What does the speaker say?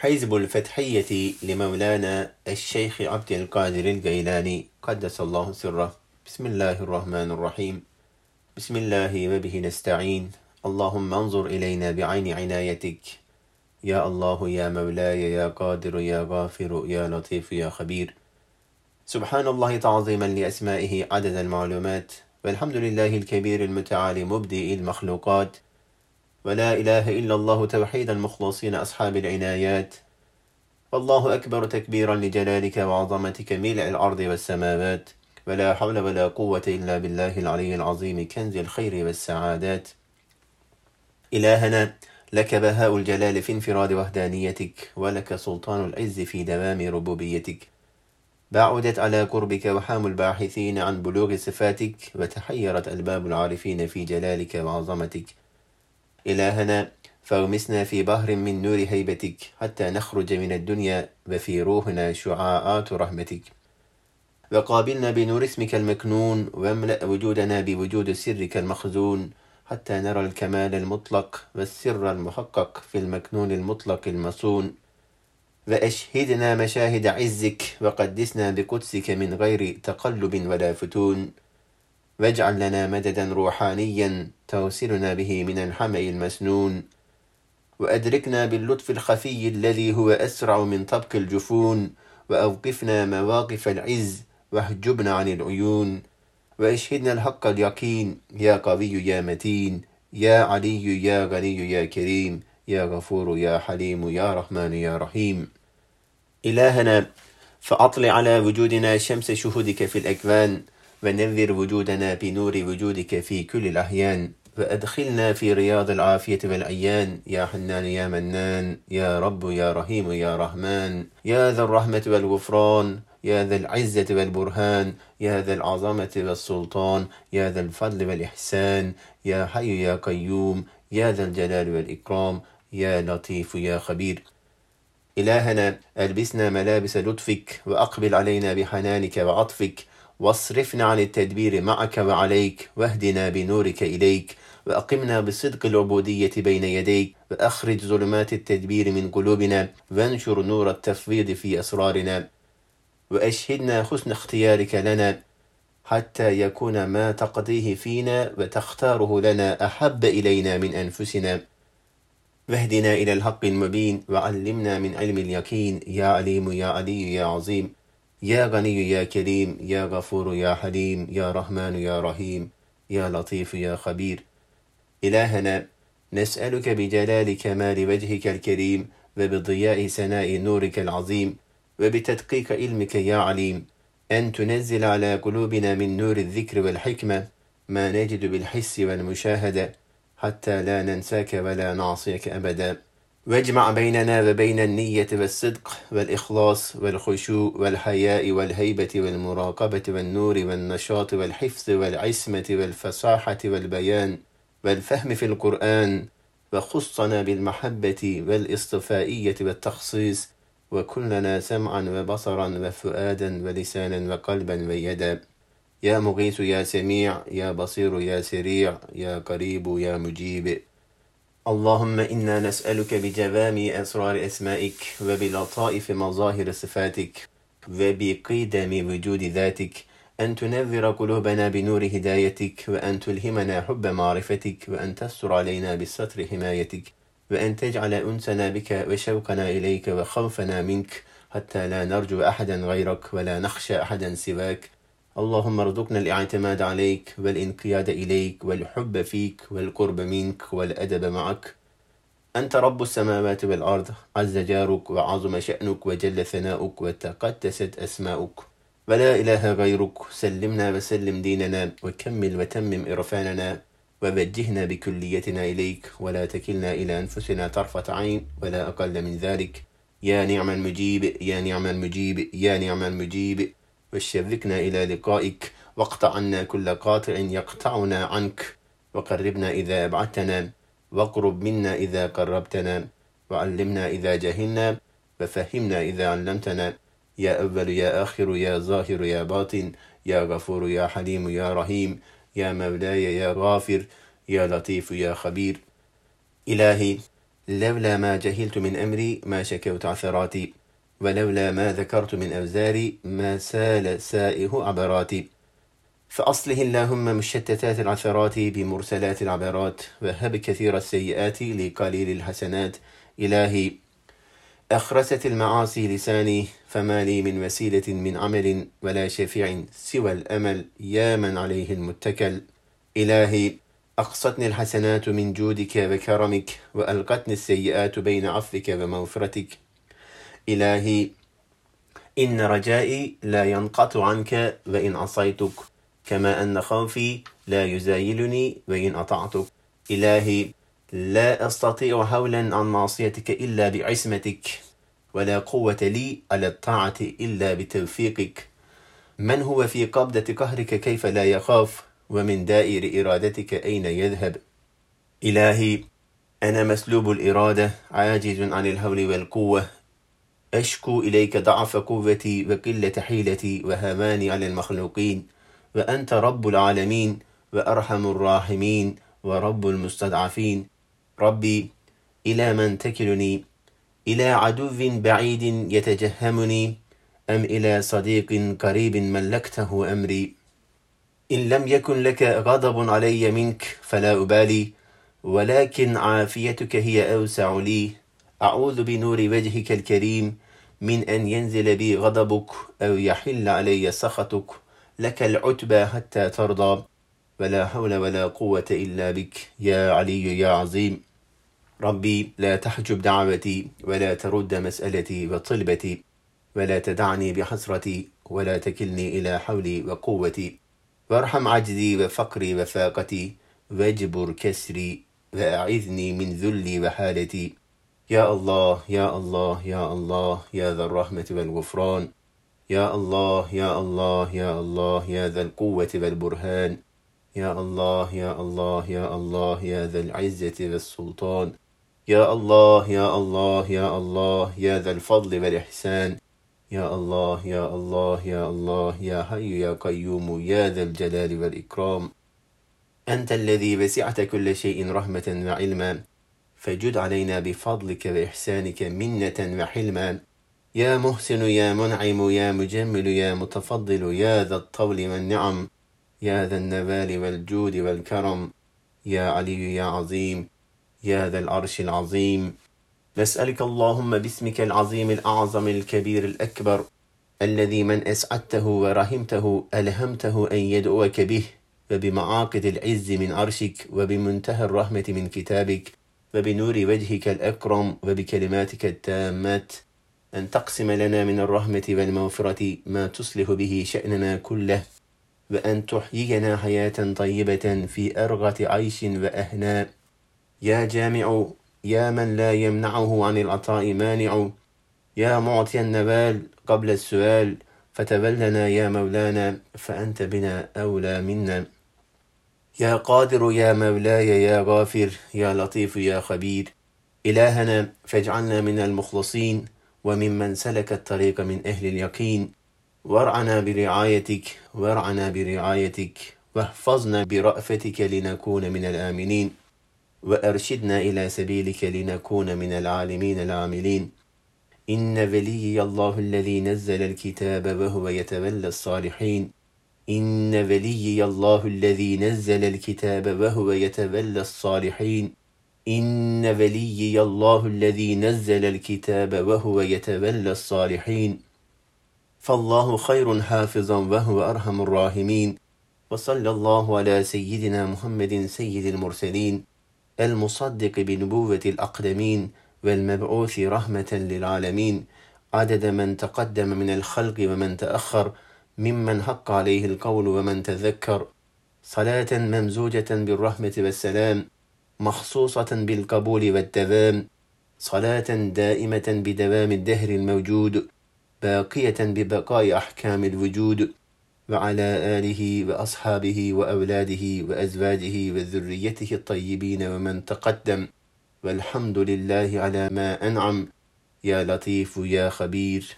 حزب الفتحية لمولانا الشيخ عبد القادر الجيلاني قدس الله سره. بسم الله الرحمن الرحيم. بسم الله وبه نستعين. اللهم انظر إلينا بعين عنايتك. يا الله يا مولاي يا قادر يا غافر يا لطيف يا خبير. سبحان الله تعظيما لأسمائه عدد المعلومات. والحمد لله الكبير المتعالي مبدئ المخلوقات. ولا إله إلا الله توحيد المخلصين أصحاب العنايات. والله أكبر تكبيرا لجلالك وعظمتك ملء الأرض والسماوات. ولا حول ولا قوة إلا بالله العلي العظيم كنز الخير والسعادات. إلهنا لك بهاء الجلال في انفراد وحدانيتك ولك سلطان العز في دوام ربوبيتك. بعدت على قربك وحام الباحثين عن بلوغ صفاتك وتحيرت ألباب العارفين في جلالك وعظمتك. إلهنا فاغمسنا في بحر من نور هيبتك حتى نخرج من الدنيا وفي روحنا شعاعات رحمتك. وقابلنا بنور اسمك المكنون واملأ وجودنا بوجود سرك المخزون حتى نرى الكمال المطلق والسر المحقق في المكنون المطلق المصون. وأشهدنا مشاهد عزك وقدسنا بقدسك من غير تقلب ولا فتون. واجعل لنا مددا روحانيا توصلنا به من الحمأ المسنون وأدركنا باللطف الخفي الذي هو أسرع من طبق الجفون وأوقفنا مواقف العز واحجبنا عن العيون. وأشهدنا الحق اليقين يا قوي يا متين يا علي يا غني يا كريم يا غفور يا حليم يا رحمن يا رحيم. إلهنا فأطلع على وجودنا شمس شهودك في الأكوان. ونور وجودنا بنور وجودك في كل الأحيان وأدخلنا في رياض العافية والعيان يا حنان يا منان يا رب يا رحيم يا رحمن. يا ذا الرحمة والغفران يا ذا العزة والبرهان يا ذا العظمة والسلطان يا ذا الفضل والإحسان. يا حي يا قيوم يا ذا الجلال والإكرام. يا لطيف يا خبير. إلهنا ألبسنا ملابس لطفك وأقبل علينا بحنانك وعطفك. واصرفنا عن التدبير معك وعليك واهدنا بنورك إليك وأقمنا بصدق العبودية بين يديك وأخرج ظلمات التدبير من قلوبنا وانشر نور التفويض في أسرارنا وأشهدنا حسن اختيارك لنا حتى يكون ما تقضيه فينا وتختاره لنا أحب إلينا من أنفسنا. واهدنا إلى الحق المبين وعلمنا من علم اليقين. يا عليم يا علي يا عظيم. يا غني يا كريم يا غفور يا حليم يا رحمن يا رحيم يا لطيف يا خبير. إلهنا نسألك بجلال كمال وجهك الكريم وبضياء سناء نورك العظيم وبتدقيق علمك يا عليم. أن تنزل على قلوبنا من نور الذكر والحكمة ما نجد بالحس والمشاهدة حتى لا ننساك ولا نعصيك أبدا. واجمع بيننا وبين النية والصدق والإخلاص والخشوع والحياء والهيبة والمراقبة والنور والنشاط والحفظ والعصمة والفصاحة والبيان والفهم في القرآن وخصنا بالمحبة والإصطفائية والتخصيص وكلنا سمعا وبصرا وفؤادا ولسانا وقلبا ويدا. يا مغيث يا سميع يا بصير يا سريع يا قريب يا مجيب. اللهم إنا نسألك بجوامع أسرار أسمائك وبلطائف مظاهر صفاتك وبقدم وجود ذاتك أن تنذر قلوبنا بنور هدايتك وأن تلهمنا حب معرفتك وأن تستر علينا بالستر حمايتك وأن تجعل أنسنا بك وشوقنا إليك وخوفنا منك حتى لا نرجو أحدا غيرك ولا نخشى أحدا سواك. اللهم ارزقنا الاعتماد عليك والانقياد إليك والحب فيك والقرب منك والأدب معك. أنت رب السماوات والأرض عز جارك وعظم شأنك وجل ثناؤك وتقدست أسماؤك. ولا إله غيرك سلمنا وسلم ديننا وكمل وتمم إرفاننا ووجهنا بكليتنا إليك. ولا تكلنا إلى أنفسنا طرفة عين ولا أقل من ذلك. يا نعم المجيب يا نعم المجيب يا نعم المجيب. وشركنا إلى لقائك واقطع عنا كل قاطع يقطعنا عنك. وقربنا إذا أبعدتنا واقرب منا إذا قربتنا. وعلمنا إذا جهلنا وفهمنا إذا علمتنا. يا أول يا آخر يا ظاهر يا باطن. يا غفور يا حليم يا رحيم. يا مولاي يا غافر. يا لطيف يا خبير. إلهي لولا ما جهلت من أمري ما شكوت عثراتي. ولولا ما ذكرت من أوزاري ما سال سائه عبراتي. فأصله اللهم مشتتات العثرات بمرسلات العبرات وهب كثير السيئات لقليل الحسنات. إلهي أخرست المعاصي لساني فما لي من وسيلة من عمل ولا شفيع سوى الأمل يا من عليه المتكل. إلهي أقصتني الحسنات من جودك وكرمك وألقتني السيئات بين عفوك ومغفرتك. إلهي إن رجائي لا ينقطع عنك وإن عصيتك كما أن خوفي لا يزايلني وإن أطعتك. إلهي لا أستطيع هولا عن معصيتك إلا بعصمتك ولا قوة لي على الطاعة إلا بتوفيقك. من هو في قبضة قهرك كيف لا يخاف؟ ومن دائر إرادتك أين يذهب؟ إلهي أنا مسلوب الإرادة عاجز عن الهول والقوة. أشكو إليك ضعف قوتي وقلة حيلتي وهماني على المخلوقين وأنت رب العالمين وأرحم الراحمين ورب المستضعفين. ربي إلى من تكلني؟ إلى عدو بعيد يتجهمني؟ أم إلى صديق قريب ملكته أمري؟ إن لم يكن لك غضب علي منك فلا أبالي ولكن عافيتك هي أوسع لي. أعوذ بنور وجهك الكريم من أن ينزل بي غضبك أو يحل علي سخطك. لك العتبى حتى ترضى. ولا حول ولا قوة إلا بك يا علي يا عظيم. ربي لا تحجب دعوتي ولا ترد مسألتي وطلبتي. ولا تدعني بحسرتي ولا تكلني إلى حولي وقوتي. وارحم عجزي وفقري وفاقتي. واجبر كسري وأعذني من ذلي وحالتي. يا الله يا الله يا الله يا ذا الرحمة والغفران يا الله يا الله يا الله يا ذا القوة والبرهان يا الله يا الله يا الله يا ذا العزة والسلطان يا الله يا الله يا الله يا ذا الفضل والإحسان يا الله يا الله يا الله يا حي يا قيوم يا ذا الجلال والإكرام أنت الذي وسعت كل شيء رحمة وعلما فجد علينا بفضلك وإحسانك منة وحلما. يا محسن يا منعم يا مجمل يا متفضل يا ذا الطول والنعم يا ذا النبال والجود والكرم. يا علي يا عظيم يا ذا العرش العظيم. نسألك اللهم باسمك العظيم الأعظم الكبير الأكبر الذي من أسعدته ورحمته ألهمته أن يدعوك به وبمعاقد العز من عرشك وبمنتهى الرحمة من كتابك. وبنور وجهك الأكرم وبكلماتك التامات أن تقسم لنا من الرحمة والمغفرة ما تصلح به شأننا كله وأن تحيينا حياة طيبة في أرغة عيش وأهناء. يا جامع يا من لا يمنعه عن العطاء مانع. يا معطي النبال قبل السؤال فتبلنا يا مولانا فأنت بنا أولى منا. يا قادر يا مولاي يا غافر يا لطيف يا خبير. إلهنا فاجعلنا من المخلصين وممن سلك الطريق من أهل اليقين. وارعنا برعايتك وارعنا برعايتك واحفظنا برأفتك لنكون من الآمنين. وأرشدنا إلى سبيلك لنكون من العالمين العاملين. إن ولي الله الذي نزل الكتاب وهو يتولى الصالحين. إن ولي الله الذي نزل الكتاب وهو يتولى الصالحين. إن ولي الله الذي نزل الكتاب وهو يتولى الصالحين. فالله خير حافظا وهو أرحم الراحمين. وصلى الله على سيدنا محمد سيد المرسلين. المصدق بنبوة الأقدمين والمبعوث رحمة للعالمين. عدد من تقدم من الخلق ومن تأخر. ممن حق عليه القول ومن تذكر. صلاة ممزوجة بالرحمة والسلام مخصوصة بالقبول والدوام. صلاة دائمة بدوام الدهر الموجود باقية ببقاء أحكام الوجود. وعلى آله وأصحابه وأولاده وأزواجه وذريته الطيبين ومن تقدم. والحمد لله على ما أنعم. يا لطيف يا خبير.